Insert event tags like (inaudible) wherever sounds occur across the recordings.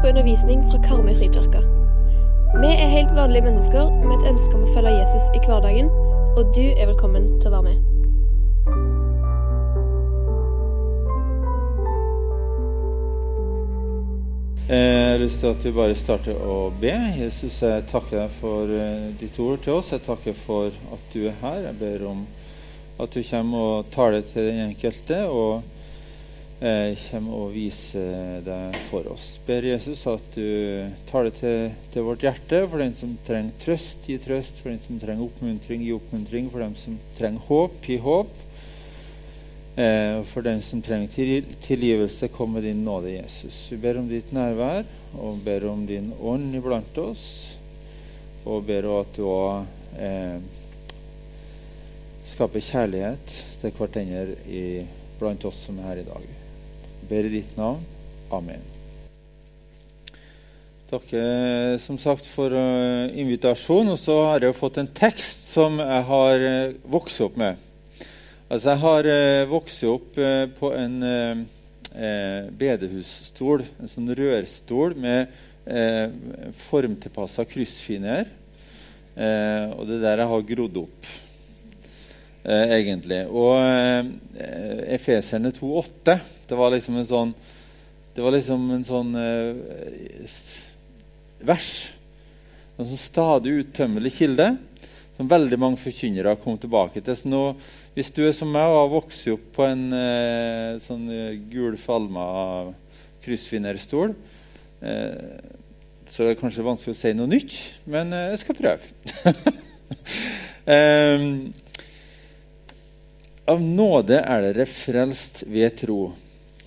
på undervisning fra Karmøy frikirke. Vi er helt vanlige mennesker med et ønske om å følge Jesus i hverdagen, og du er velkommen til å være med. Jeg har lyst til at vi bare starter å be. Jesus, jeg takker deg for eh, ditt ord til oss. Jeg takker for at du er her. Jeg ber om at du kommer og taler til den enkelte. og kommer og viser deg for oss. Ber Jesus at du tar det til, til, vårt hjerte. For den som trenger trøst, gi trøst. For den som trenger oppmuntring, gi oppmuntring. For dem som trenger håp, gi håp. Eh, for den som trenger til, tilgivelse, kom med din nåde, Jesus. Vi ber om ditt nærvær, og ber om din ånd iblant oss. Og ber om at du òg eh, skaper kjærlighet til hverandre blant oss som er her i dag ber i ditt navn. Amen. Takk som sagt for uh, invitasjonen. Og så har jeg fått en tekst som jeg har uh, vokst opp med. Altså, jeg har vokst opp på en bedehusstol, en sånn rørstol med uh, formtilpassa kryssfiner. og det er der jeg har grodd opp eh, egentlig. Og eh, Efeserne 2,8 det var liksom en sånn Det var liksom en sånn eh, vers. En sånn stadig uttømmelig kilde som veldig mange forkynnere kom tilbake til. Så nå, hvis du er som meg og har vokst opp på en eh, sånn eh, gul falma kryssfinnerstol, eh, så det kanskje vanskelig å si noe nytt, men eh, jeg skal prøve. um, (laughs) Av nåde er dere frelst ved tro.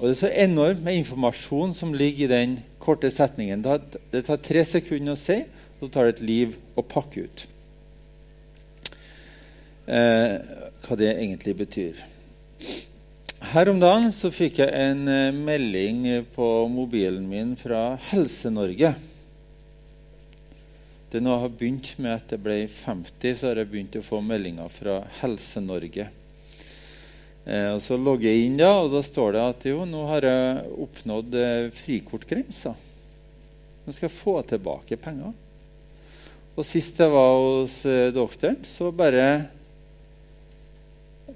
Og Det er så enormt med informasjon som ligger i den korte setningen. Det tar tre sekunder å si, og så tar det et liv å pakke ut. Eh, hva det egentlig betyr. Her om dagen så fikk jeg en eh, melding på mobilen min fra Helse-Norge. Det nå har begynt med at jeg ble 50, så har jeg begynt å få meldinger fra Helse-Norge. Eh, og Så logger jeg inn, da, og da står det at jo, nå har jeg oppnådd eh, frikortgrensa. Nå skal jeg få tilbake penger. Og Sist jeg var hos eh, doktoren, så bare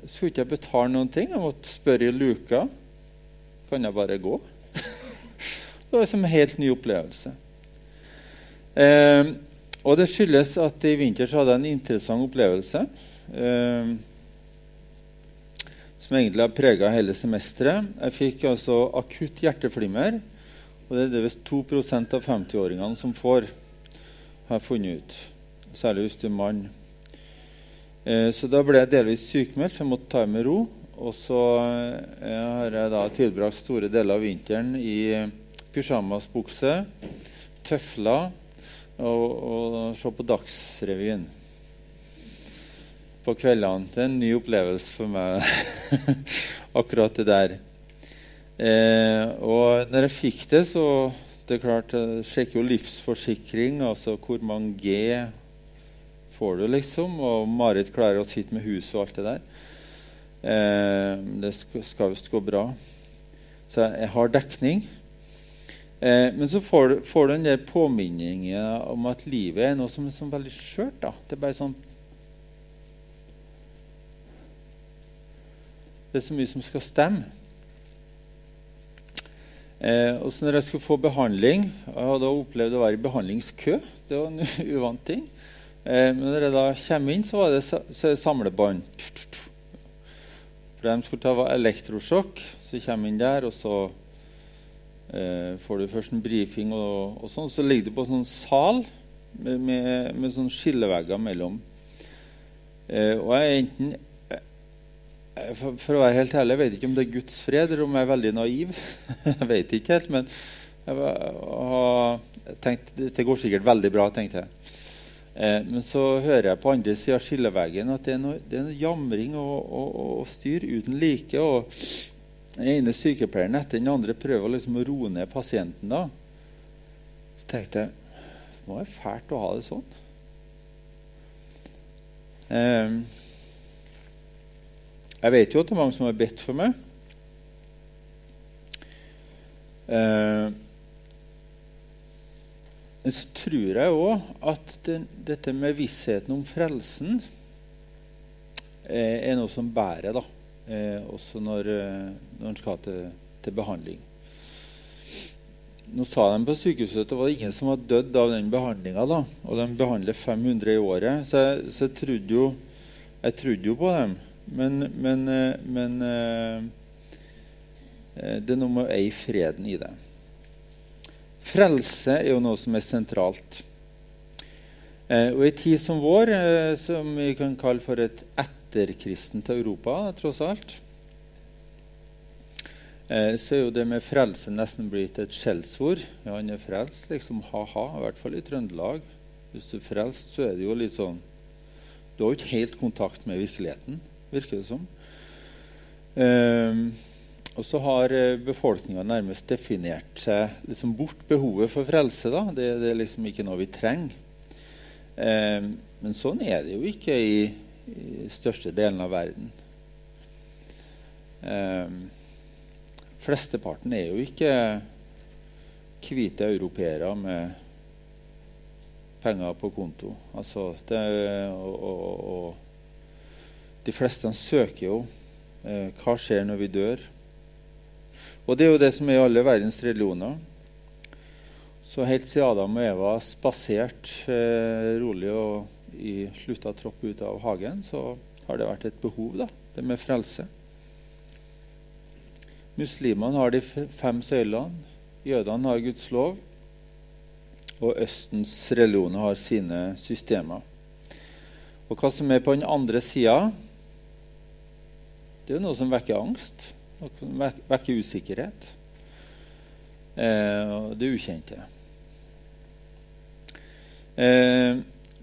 skulle ikke jeg betale noen ting. Jeg måtte spørre i luka. Kan jeg bare gå? (laughs) det var som en helt ny opplevelse. Eh, og det skyldes at i vinter så hadde jeg en interessant opplevelse. Eh, som egentlig har prega hele semesteret. Jeg fikk altså akutt hjerteflimmer. Og det er det visst 2 av 50-åringene som får, har jeg funnet ut. Særlig hvis du er mann. Eh, så da ble jeg delvis sykemeldt, for jeg måtte ta det med ro. Og så eh, har jeg da tilbrakt store deler av vinteren i pysjamasbukse, tøfler og, og se på Dagsrevyen på kveldene. Det er en ny opplevelse for meg, (laughs) akkurat det der. Eh, og når jeg fikk det, så det er klart, Jeg sjekker jo livsforsikring, altså hvor mange G får du, liksom. Og Marit klarer å sitte med huset og alt det der. Eh, det skal visst gå bra. Så jeg har dekning. Eh, men så får du, får du den der påminningen om at livet er noe som er sånn veldig skjørt. Det er bare sånn Det er så mye som skal stemme. Eh, og så når jeg skulle få behandling Jeg hadde opplevd å være i behandlingskø. Det var en (laughs) uvant ting. Eh, men når jeg da kommer inn, så, var det, så er det samlebånd. For de skulle ta elektrosjokk. Så kommer jeg inn der, og så eh, får du først en brifing. Og, og sånn. Så ligger du på en sånn sal med, med, med sånn skillevegger mellom. Eh, og jeg er enten for, for, å være helt ærlig, jeg vet ikke om det er Guds fred, eller om jeg er veldig naiv. (laughs) jeg vet ikke helt, men jeg tenkte, det går sikkert veldig bra, tenkte jeg. Eh, men så hører jeg på andre sida av skilleveggen at det er noe, det er noe jamring og, og, og, styr uten like. og Den ene sykepleieren etter den andre prøver liksom å roe ned pasienten. da. Så tenkte jeg det er være fælt å ha det sånn. Eh, jeg vet jo at det er mange som har bedt for meg. Eh, så tror jeg òg at det, dette med vissheten om frelsen eh, er noe som bærer, da. Eh, også når, eh, når en skal til, til, behandling. Nå sa de på sykehuset at det var ingen som hadde dødd av den behandlinga. Og de behandler 500 i året. Så jeg, så jeg, trodde, jo, jeg trodde jo på dem. Men, men, eh, men eh, eh, det er noe med å eie freden i det. Frelse er jo noe som er sentralt. Og I en tid som vår, som vi kan kalle for et etterkristent Europa, tross alt, så er jo det med frelse nesten blitt et skjellsord. Ja, han er frelst, liksom ha-ha, i hvert fall i Trøndelag. Hvis du er frelst, så er det jo litt sånn Du har jo ikke helt kontakt med virkeligheten, virker det som. Eh, og så har eh, befolkninga nærmest definert seg liksom bort behovet for frelse. da. Det, det, er liksom ikke noe vi trenger. Eh, men sånn er det jo ikke i, i største delen av verden. Eh, flesteparten er jo ikke hvite europeere med penger på konto. Altså, det, og, og, og, de fleste søker jo eh, hva skjer når vi dør. Og det er jo det som er i alle verdens religioner. Så helt siden Adam og Eva spaserte eh, rolig og i slutta tropp ut av hagen, så har det vært et behov, da, det med frelse. Muslimene har de fem søylene. Jødene har Guds lov. Og Østens religioner har sine systemer. Og hva som er på den andre sida, det er noe som vekker angst. Noe som vekker usikkerhet. Eh, det ukjente. Eh,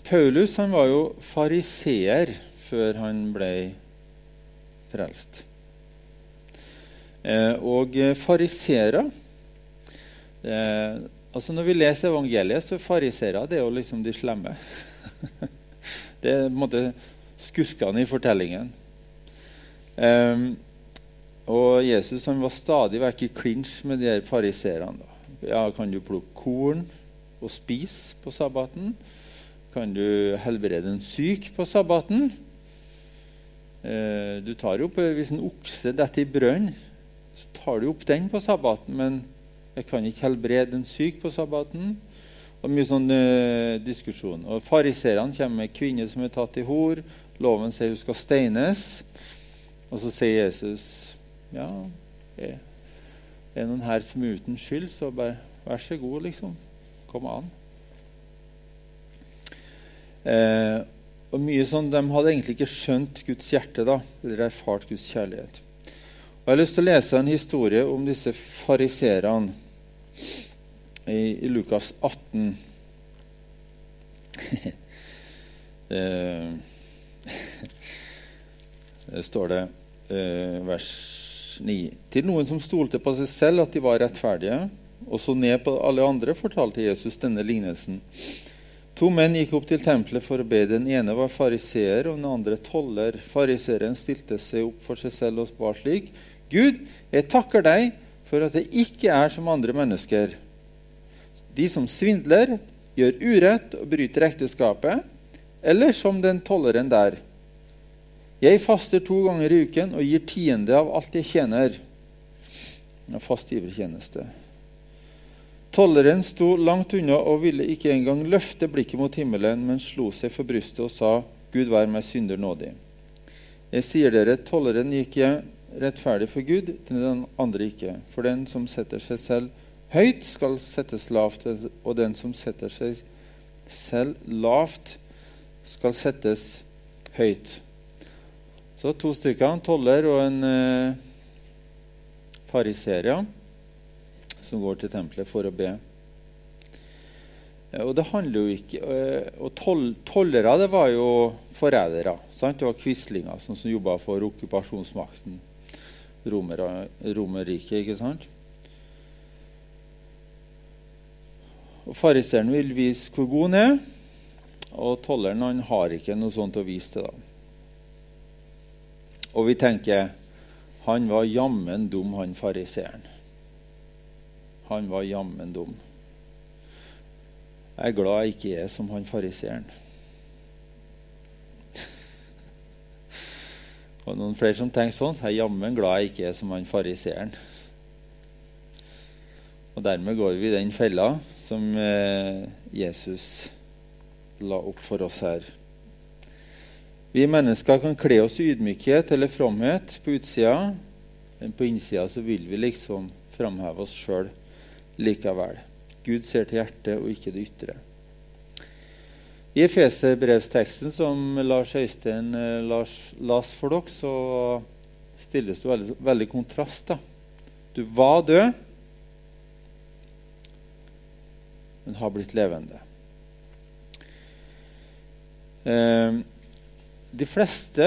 Paulus han var jo fariseer før han ble frelst. Eh, og fariseere eh, altså Når vi leser evangeliet, så fariserer det er jo liksom de slemme. (laughs) det er på en måte skurkene i fortellingen. Eh, og Jesus han var stadig vekk i klinsj med de fariseerne. Ja, kan du plukke korn og spise på sabbaten? Kan du helbrede en syk på sabbaten? Eh, du tar jo opp, Hvis en okse detter i brønn, så tar du opp den på sabbaten. Men jeg kan ikke helbrede en syk på sabbaten. Og mye sånn eh, diskusjon. Og Fariserene kommer med kvinner som er tatt i hor. Loven sier hun skal steines. Og så sier Jesus ja, er, noen her som er uten skyld, så bare vær så god, liksom. Kom an. Eh, og mye sånn, De hadde egentlig ikke skjønt Guds hjerte da, eller erfart Guds kjærlighet. Og Jeg har lyst til å lese en historie om disse fariserene i, i, Lukas 18. (laughs) eh, (laughs) det står det vers 9. Til noen som stolte på seg selv at de var rettferdige, og så ned på alle andre, fortalte Jesus denne lignelsen. To menn gikk opp til tempelet for å be. Den ene var fariseer, og den andre toller. Fariseeren stilte seg opp for seg selv og ba slik.: Gud, jeg takker deg for at jeg ikke er som andre mennesker. De som svindler, gjør urett og bryter ekteskapet, eller som den tolleren der. Jeg faster to ganger i uken og gir tiende av alt jeg tjener. Fast givertjeneste. Tolleren sto langt unna og ville ikke engang løfte blikket mot himmelen, men slo seg for brystet og sa, Gud vær meg synder nådig. Jeg sier dere, tolleren gikk jeg rettferdig for Gud, til den andre ikke. For den som setter seg selv høyt, skal settes lavt, og den som setter seg selv lavt, skal settes høyt. Så to stykker, en toller og en eh, som går til tempelet for å be. Eh, og det handler jo ikke eh, og toll, Tollere det var jo forrædere. Det var quislinger som jobba for okkupasjonsmakten. Romerriket, ikke sant? Og Fariseeren vil vise hvor god han er, og tolleren han har ikke noe sånt å vise til. da. Og vi tenker han var jammen dum, han fariseeren. Han var jammen dum. Jeg er glad jeg ikke er som han fariseeren. (laughs) Og noen flere som tenker sånn. Jeg er jammen glad jeg ikke er som han fariseeren. Og dermed går vi i den fella som eh, Jesus la opp for oss her. Vi mennesker kan kle oss i ydmykhet eller fromhet på utsida, men på innsida så vil vi liksom framheve oss sjøl likevel. Gud ser til hjertet og ikke det ytre. I Efeserbrevsteksten som Lars Øystein eh, Lars, las for dere, så stilles det veldig, veldig kontrast. da. Du var død, men har blitt levende. Eh, de fleste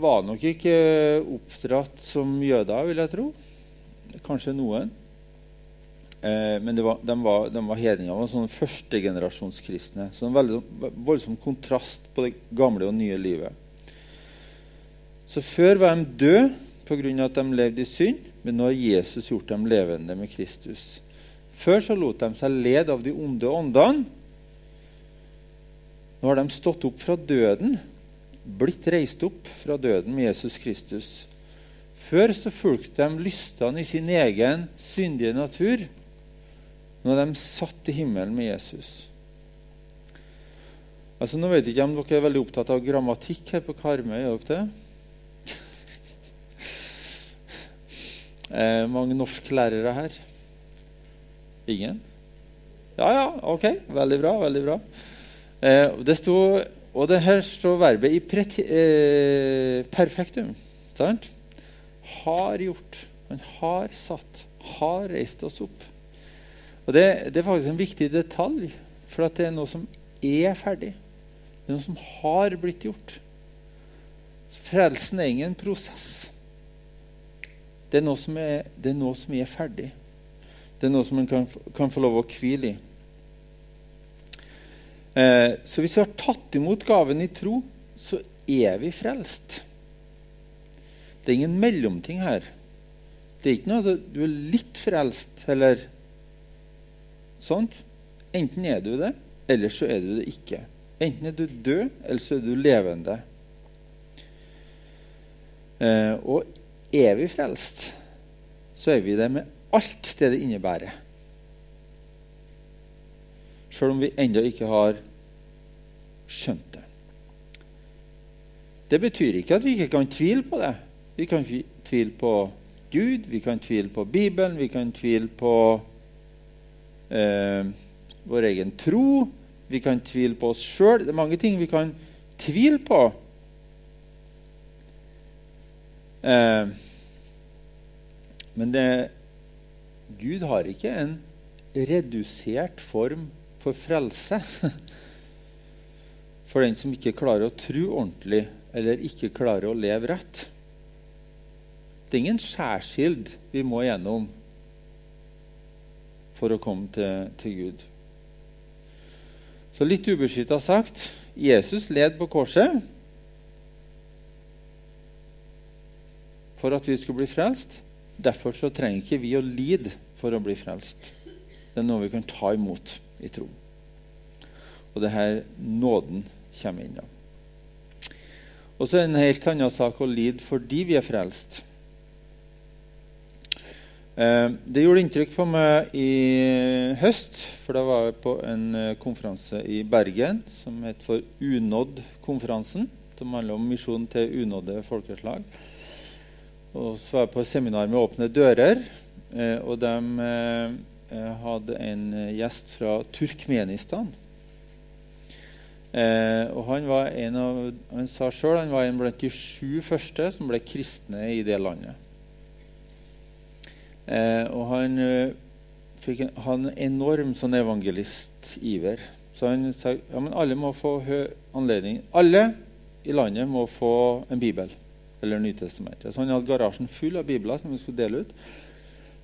var nok ikke oppdratt som jøder, vil jeg tro. Kanskje noen. Eh, men var, de var, de var hedninger. var sånne førstegenerasjonskristne. Så en veldig voldsom kontrast på det gamle og nye livet. Så før var de døde pga. at de levde i synd, men nå har Jesus gjort dem levende med Kristus. Før så lot de seg lede av de onde åndene. Nå har de stått opp fra døden, blitt reist opp fra døden med Jesus Kristus. Før så fulgte de lystene i sin egen syndige natur. Nå er de satt i himmelen med Jesus. Altså, nå vet jeg ikke om dere er veldig opptatt av grammatikk her på Karmøy. Er dere det? Eh, mange norsklærere her? Ingen? Ja, ja, ok. Veldig bra. veldig bra. Eh, det stod, og det her står verbet i preti, eh, perfektum. Sant? Har gjort. Man har satt. Har reist oss opp. Og det, det er faktisk en viktig detalj, for det er noe som er ferdig. Det er noe som har blitt gjort. Frelsen er ingen prosess. Det er noe som er, er, noe som er ferdig. Det er noe som en kan, kan få lov å hvile i. Eh, så hvis vi har tatt imot gaven i tro, så er vi frelst. Det er ingen mellomting her. Det er ikke noe at du er litt frelst eller sånt. Enten er du det, eller så er du det ikke. Enten er du død, eller så er du levende. Eh, og er vi frelst, så er vi det med alt det det innebærer. Sjøl om vi ennå ikke har skjønt det. Det betyr ikke at vi ikke kan tvile på det. Vi kan tvile på Gud, vi kan tvile på Bibelen, vi kan tvile på eh, vår egen tro. Vi kan tvile på oss sjøl. Det er mange ting vi kan tvile på. Eh, men det, Gud har ikke en redusert form for frelse for den som ikke klarer å tro ordentlig eller ikke klarer å leve rett. Det er ingen skjærskild vi må gjennom for å komme til, til Gud. Så litt ubeskytta sagt Jesus led på korset for at vi skulle bli frelst. Derfor så trenger ikke vi å lide for å bli frelst. Det er noe vi kan ta imot i tro. Og det her nåden kommer inn. da. Og så er det en helt annen sak å lide fordi vi er frelst. Eh, det gjorde inntrykk på meg i høst, for da var jeg på en eh, konferanse i Bergen som het for Unådd-konferansen, som handler om misjonen til unådde folkeslag. Og så var jeg på seminar med Åpne dører, eh, og de hadde en gjest fra Turkmenistan. Eh, og han, var en av, han sa sjøl han var en blant de sju første som ble kristne i det landet. Eh, og han eh, fikk en, han enorm sånn evangelistiver. Så han sa ja, men alle må få anledning Alle i landet må få en bibel eller Nytestamentet. Så han hadde garasjen full av bibler som vi skulle dele ut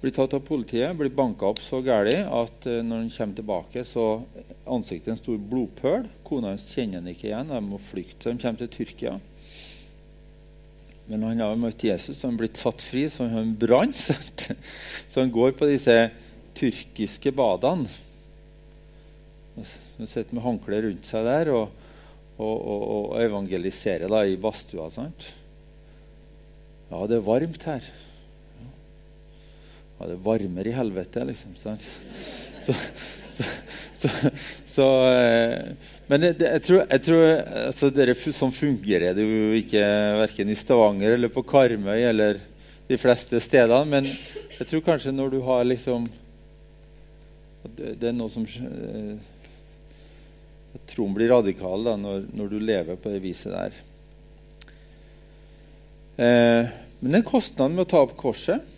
blir tatt av politiet, blir banka opp så gæli at uh, når han kommer tilbake, så ansiktet en stor blodpøl. Kona hans kjenner han ikke igjen, de må flykte. Så de kommer til Tyrkia. Men han har møtt Jesus, og han er blitt satt fri, så han brann. (laughs) Så han går på disse tyrkiske badene. Han sitter med håndkle rundt seg der og, og, og, og evangeliserer da, i badstua. Ja, det er varmt her. Ja, det varmer i helvete, liksom. sant? (laughs) Så, så, så, så eh, Men det, jeg tror, jeg tror altså, dere, Sånn fungerer det jo ikke verken i Stavanger eller på Karmøy eller de fleste stedene. Men jeg tror kanskje når du har liksom Det, er noe som eh, Troen blir radikal da, når, når, du lever på det viset der. Eh, men den kostnaden med å ta opp korset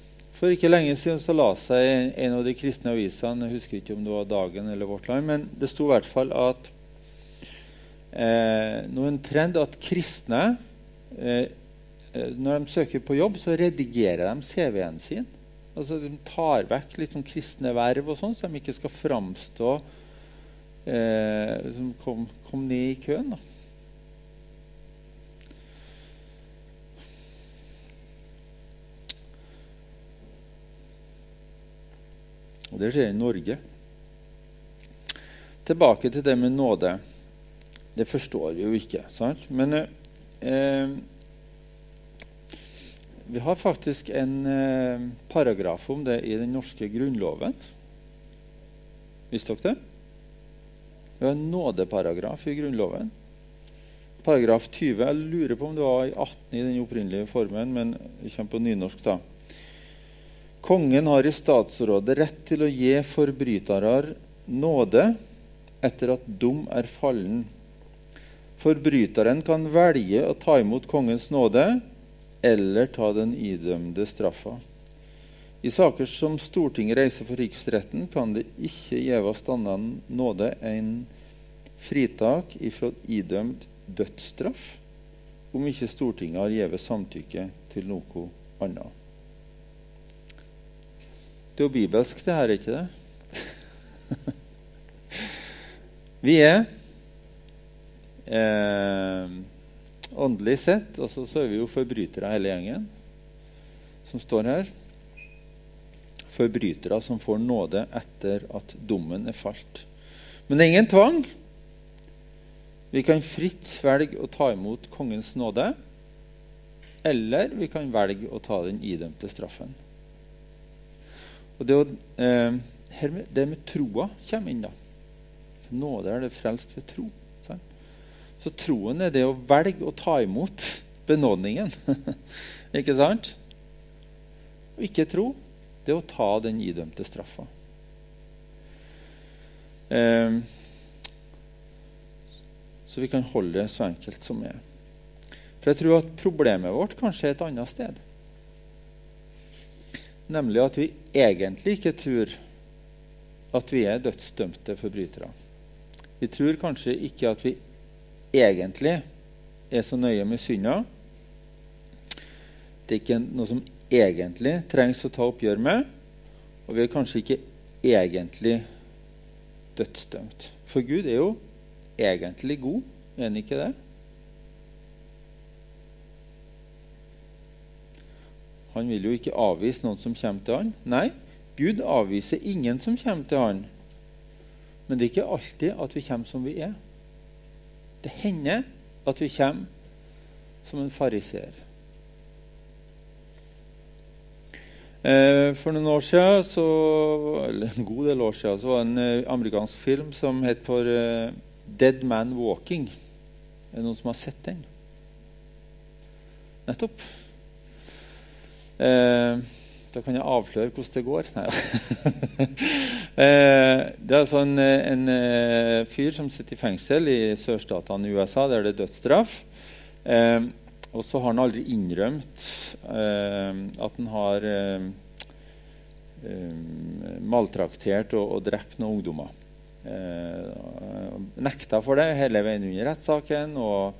For ikke lenge siden så la seg en av de kristne avisene Jeg husker ikke om det var Dagen eller Vårt Land, men det sto i hvert fall at eh, noen trend at kristne eh, eh, Når de søker på jobb, så redigerer de CV-en sin. Altså De tar vekk liksom kristne verv og sånn, så de ikke skal framstå eh, som kom, kom, ned i køen. da. Og det skjer i Norge. Tilbake til det med nåde. Det forstår vi jo ikke. sant? Men eh, vi har faktisk en eh, paragraf om det i den norske grunnloven. Visste dere det? Vi har en nådeparagraf i Grunnloven. Paragraf 20. Jeg lurer på om det var i 18 i den opprinnelige formen, men vi kommer på nynorsk, da. Kongen har i statsrådet rett til å gi forbrytere nåde etter at dom er fallen. Forbryteren kan velge å ta imot kongens nåde eller ta den idømte straffa. I saker som Stortinget reiser for riksretten, kan det ikke gjeves annen nåde enn fritak ifra idømt dødsstraff om ikke Stortinget har gitt samtykke til noe annet. Det er jo bibelsk, det her, ikke det? (laughs) Vi er eh, åndelig sett altså så er vi jo forbrytere hele gjengen som står her forbrytere som får nåde etter at dommen er falt. Men det er ingen tvang. Vi kan fritt velge å ta imot kongens nåde, eller vi kan velge å ta den idømte straffen. Og Det, eh, det med troa kommer inn. da. For nåde er det frelst ved tro. Sant? Så troen er det å velge å ta imot benådningen. (laughs) ikke sant? Og ikke tro det er å ta den idømte straffa. Eh, så vi kan holde det så enkelt som det er. For jeg tror at problemet vårt kanskje er et annet sted. Nemlig at vi egentlig ikke tror at vi er dødsdømte forbrytere. Vi tror kanskje ikke at vi egentlig er så nøye med synda. Det er ikke noe som egentlig trengs å ta oppgjør med, og vi er kanskje ikke egentlig dødsdømt. For Gud er jo egentlig god, er han ikke det? Han vil jo ikke avvise noen som kommer til han. Nei, Gud avviser ingen som kommer til han. Men det er ikke alltid at vi kommer som vi er. Det hender at vi kommer som en fariseer. Eh, for noen år siden, så, eller en god del år siden, så var det en eh, amerikansk film som het for uh, 'Dead Man Walking'. Er det noen som har sett den? Nettopp. Eh, da kan jeg avsløre hvordan det går. Nei (laughs) det er altså en, en, en, fyr som sitter i fengsel i sørstatene i USA, der det er dødsstraff. Eh, og så har han aldri innrømt eh, at han har eh, eh, maltraktert og, og, drept noen ungdommer. Eh, nekta for det hele veien under rettssaken. og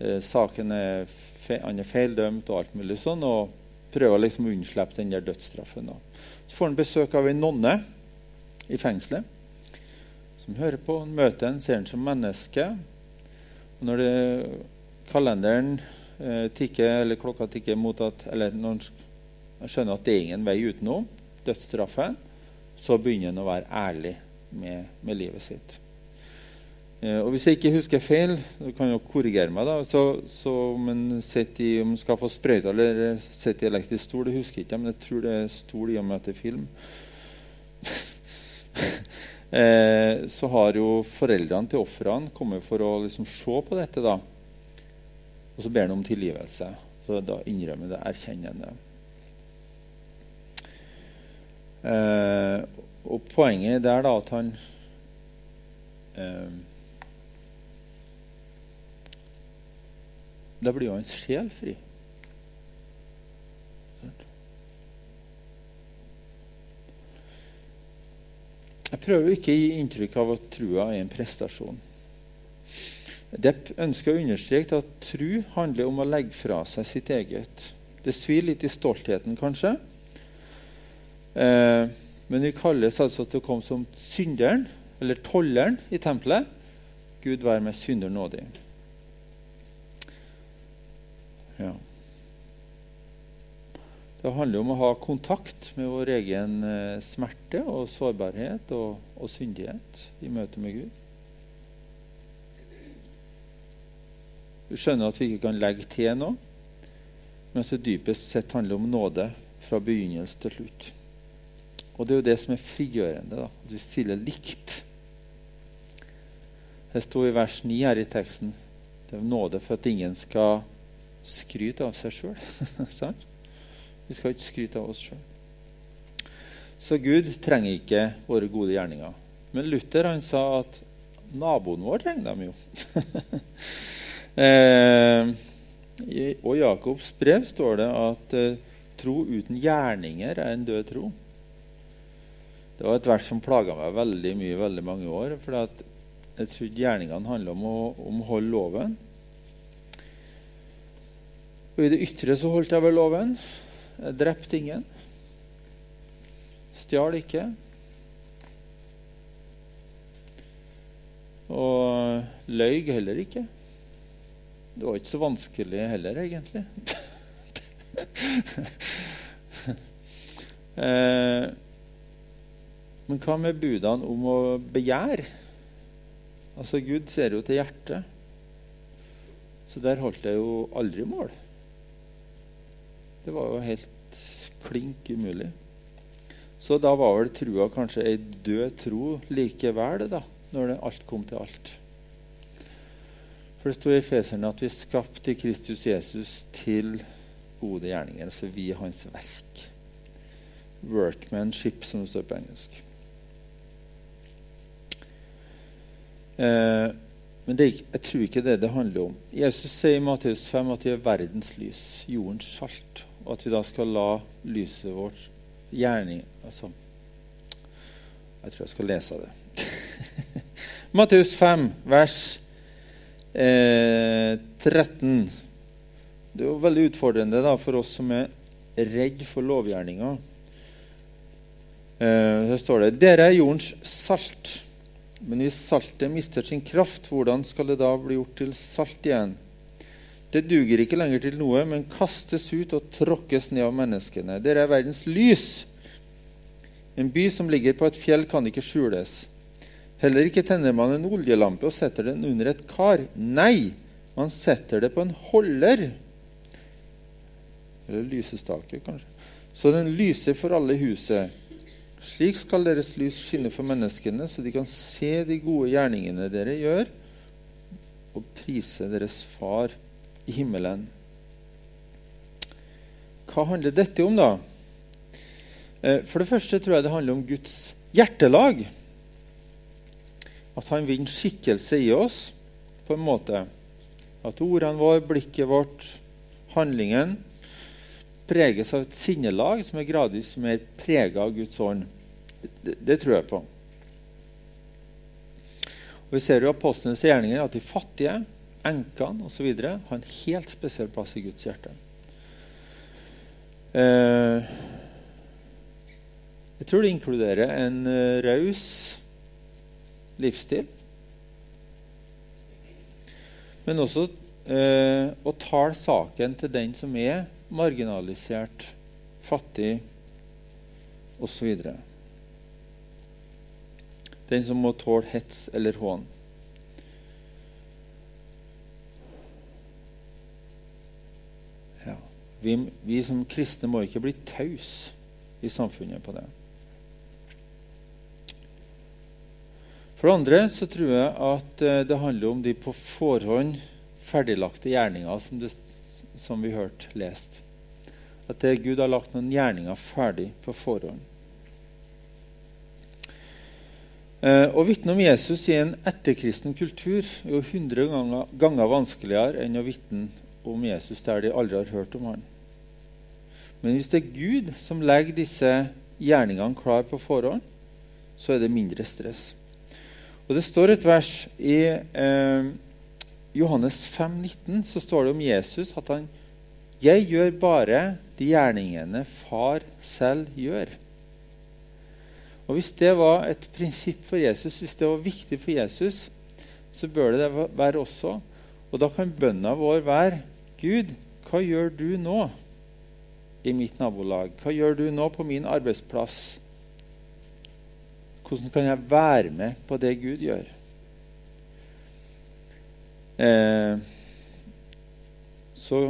eh, saken er Han er feildømt og alt mulig sånn. og prøver liksom å unnslippe den der dødsstraffen. Så får han besøk av en nonne i fengselet som hører på. Han møter en, ser han som menneske. Og når det, kalenderen Eh, tikker, eller klokka tikker mot at Eller når han skjønner at det er ingen vei utenom dødsstraffen, så begynner han å være ærlig med, med livet sitt. Eh, og Hvis jeg ikke husker feil, du kan jo korrigere meg, da, så, så om en skal få sprøyte eller sitter i elektrisk stol, det husker jeg ikke, men jeg tror det er stol i og med at det er film. (laughs) eh, så har jo foreldrene til ofrene kommet for å liksom se på dette. da, Og så ber de om tilgivelse. Så da innrømmer det erkjennende. Eh, og poenget der da at han eh, Da blir jo hans sjel fri. Jeg prøver ikke å gi inntrykk av at trua er en prestasjon. Depp ønsker å understreke at tru handler om å legge fra seg sitt eget. Det svir litt i stoltheten, kanskje. Eh, men vi kalles altså til å komme som synderen, eller tolleren, i tempelet. Gud være med synder nådig. Ja. Det handler om å ha kontakt med vår egen eh, smerte og sårbarhet og, og syndighet i møte med Gud. Du skjønner at vi ikke kan legge til noe, men at det dypest sett handler om nåde fra begynnelse til slutt. Og det er jo det som er frigjørende, da, at vi stiller likt. Det står i vers 9 her i teksten det er nåde for at ingen skal skryte av seg sjøl. (laughs) Vi skal ikke skryte av oss sjøl. Så Gud trenger ikke våre gode gjerninger. Men Luther han sa at naboen vår trenger dem jo. (laughs) eh, og Jakobs brev står det at eh, tro uten gjerninger er en død tro. Det var et vers som plaga meg veldig mye veldig mange år. For jeg trodde gjerningene handla om, om å holde loven. Og i det ytre så holdt jeg vel loven. Jeg drepte ingen. Stjal ikke. Og løy heller ikke. Det var ikke så vanskelig heller, egentlig. (laughs) eh, men hva med budene om å begjære? Altså, Gud ser jo til hjertet. Så der holdt jeg jo aldri mål. Det var jo helt klink umulig. Så da var vel trua kanskje ei død tro likevel, da, når det alt kom til alt. For det står i Feserne at vi er skapt i Kristus Jesus til gode gjerninger. Altså vi er hans verk. Workmanship, som det står på engelsk. Eh, men det, jeg tror ikke det det handler om. Jesus sier i Matteus 5 at vi er verdens lys, jordens salt og at vi da skal la lyset vårt gjerning altså, Jeg tror jeg skal lese det. (laughs) Matteus 5, vers eh, 13. Det er jo veldig utfordrende da, for oss som er redd for lovgjerninga. Eh, her står det Dere er jordens salt. Men hvis saltet mister sin kraft, hvordan skal det da bli gjort til salt igjen? Det duger ikke lenger til noe, men kastes ut og tråkkes ned av menneskene. Dere er verdens lys. En by som ligger på et fjell, kan ikke skjules. Heller ikke tenner man en oljelampe og setter den under et kar. Nei, man setter det på en holder. Eller lysestake, kanskje. Så den lyser for alle i huset. Slik skal deres lys skinne for menneskene, så de kan se de gode gjerningene dere gjør, og prise deres Far i himmelen. Hva handler dette om, da? Eh, for det første tror jeg det handler om Guds hjertelag. At han vinner skikkelse i oss på en måte. At ordene våre, blikket vårt, handlingen preges av et sinnelag som er gradvis mer prega av Guds ånd. Det, det, tror jeg på. Og Vi ser jo apostlenes gjerninger at de fattige enkene osv. har en helt spesiell plass i Guds hjerte. Eh, jeg tror det inkluderer en uh, raus livsstil. Men også eh, å tale saken til den som er marginalisert, fattig osv. Den som må tåle hets eller hån. Vi, vi som kristne må ikke bli taus i samfunnet på det. For det andre så tror jeg at eh, det handler om de på forhånd ferdiglagte gjerninger som, det, som vi hørte lest. At det Gud har lagt noen gjerninger ferdig på forhånd. Eh, å vitne om Jesus i en etterkristen kultur er jo 100 ganger, ganger vanskeligere enn å vitne om Jesus der de aldri har hørt om han. Men hvis det er Gud som legger disse gjerningene klar på forhånd, så er det mindre stress. Og Det står et vers i eh, Johannes 5, 19, så står det om Jesus at han Jeg gjør bare de gjerningene far selv gjør. Og Hvis det var et prinsipp for Jesus, hvis det var viktig for Jesus, så bør det være også. Og da kan bønna vår være Gud, hva gjør du nå i mitt nabolag? Hva gjør du nå på min arbeidsplass? Hvordan kan jeg være med på det Gud gjør? Eh, så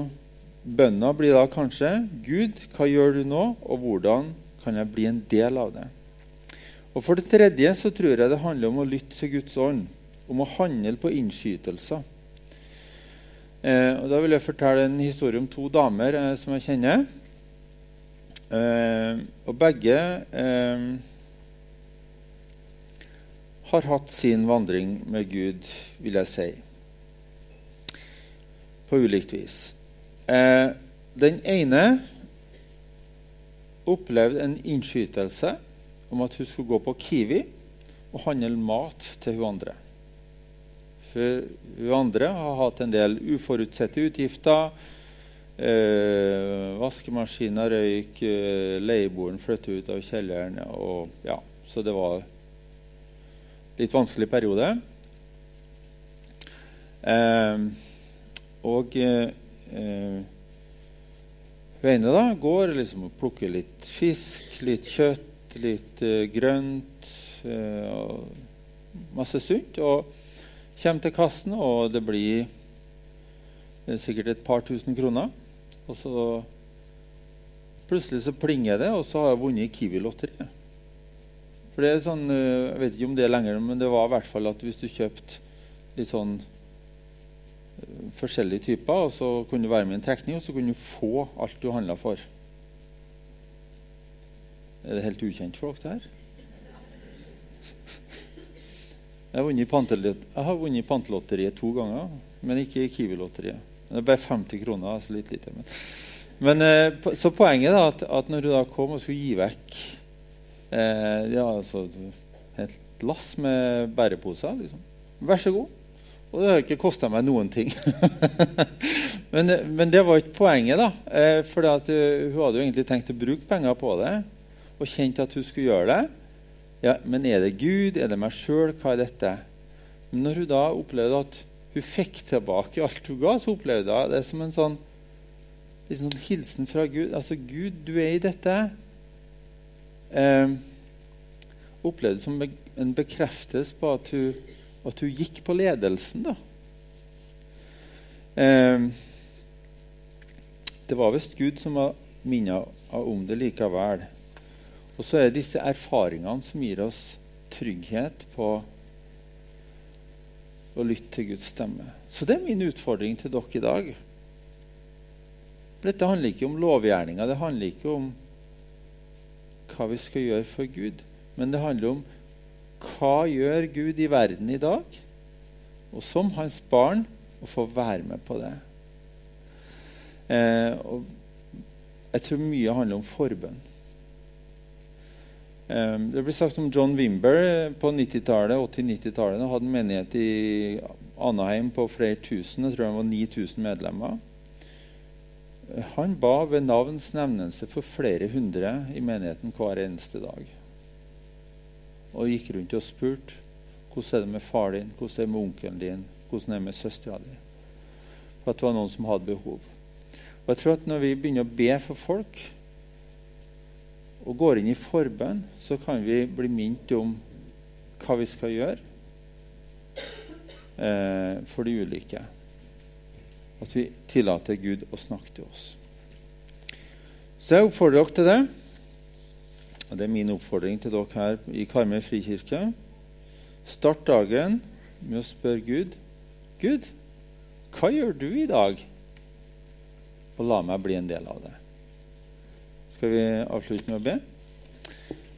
bønna blir da kanskje Gud, hva gjør du nå, og hvordan kan jeg bli en del av det? Og For det tredje så tror jeg det handler om å lytte til Guds ånd, om å handle på innskytelser. Eh, og Da vil jeg fortelle en historie om to damer eh, som jeg kjenner. Eh, og begge eh, har hatt sin vandring med Gud, vil jeg si, på ulikt vis. Eh, den ene opplevde en innskytelse om at hun skulle gå på Kiwi og handle mat til hun andre. For hun andre har hatt en del uforutsette utgifter. Eh, vaskemaskiner røyk, eh, leieboeren flyttet ut av kjelleren. Og, ja, så det var litt vanskelig periode. Eh, og eh, hun ene da går liksom og plukker litt fisk, litt kjøtt, litt eh, grønt eh, masse sunt. Og kommer til kassen, og det blir eh, sikkert et par tusen kroner. Og så plutselig så plinger det, og så har jeg vunnet Kiwi-lotteriet. For det er sånn, eh, Jeg vet ikke om det er lenger, men det var i hvert fall at hvis du kjøpte litt sånn eh, forskjellige typer, og så kunne du være med i en trekning, og så kunne du få alt du handla for. Er det helt ukjent for dere, det her? Jeg har vunnet, Pantelotteriet to ganger, men ikke Kiwi-lotteriet. Det er bare 50 kroner. altså litt lite. Men, men eh, så poenget er at, at når du da kom og skulle gi vekk Eh, ja, altså Et lass med bæreposer. Liksom. Vær så god. Og det har ikke kosta meg noen ting. (laughs) men, men, det var ikke poenget, da. Eh, for eh, hun hadde jo egentlig tenkt å bruke penger på det og kjente at hun skulle gjøre det. Ja, Men er det Gud? Er det meg sjøl? Hva er dette? Men når hun da opplevde at hun fikk tilbake alt hun ga, så opplevde hun det som en sånn, en sånn hilsen fra Gud. Altså, Gud, du er i dette eh, opplevde som en bekreftelse på at hun, at hun gikk på ledelsen. da. Eh, det var visst Gud som var minnet om det likevel. Og så er det disse erfaringene som gir oss trygghet på å lytte til Guds stemme. Så det er min utfordring til dere i dag. Dette handler ikke om lovgjerninger. Det handler ikke om hva vi skal gjøre for Gud. Men det handler om hva gjør Gud i verden i dag? Og som hans barn å få være med på det. Eh, jeg tror mye handler om forbønn. Eh, det blir sagt om John Wimber på 90-tallet, 80-90-tallet. Han hadde en menighet i Anaheim på flere tusen. Jeg tror han var 9000 medlemmer. Han ba ved navns nevnelse for flere hundre i menigheten hver eneste dag. Og gikk rundt og spurte hvordan er det med far din, hvordan er det med onkelen din, hvordan er det med søstera di. For at det var noen som hadde behov. Og jeg tror at Når vi begynner å be for folk og går inn i forbønn, så kan vi bli minnet om hva vi skal gjøre eh, for de ulike. At vi tillater Gud å snakke til oss. Så jeg oppfordrer dere til det. Og det er min oppfordring til dere her i Karmøy frikirke. Start dagen med å spørre Gud Gud, hva gjør du i dag? Og la meg bli en del av det. Skal vi avslutte med å be?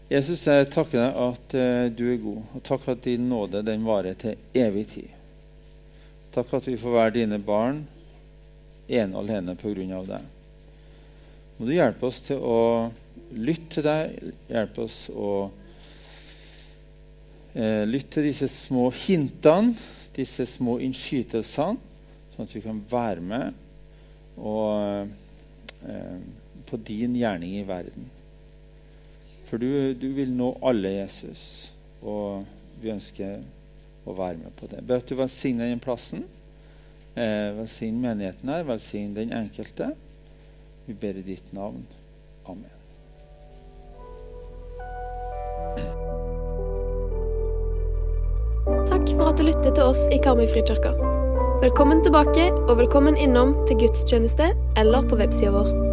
Jesus, jeg takker deg at uh, du er god, og takk at din nåde den varer til evig tid. Takk at vi får være dine barn ene og alene av deg. Må du hjelpe oss til å lytte til deg, hjelpe oss å uh, lytte til disse små hintene, disse små innskytelsene, sånn at vi kan være med og, uh, på din gjerning i verden. For du, du, vil nå alle Jesus, og vi ønsker å være med på det. Be at du velsigner den plassen. Eh, velsign menigheten her, velsign den enkelte. Vi ber i ditt navn. Amen. Takk for at du lyttet til oss i Karmøyfrikirka. Velkommen tilbake, og velkommen innom til gudstjeneste eller på websida vår.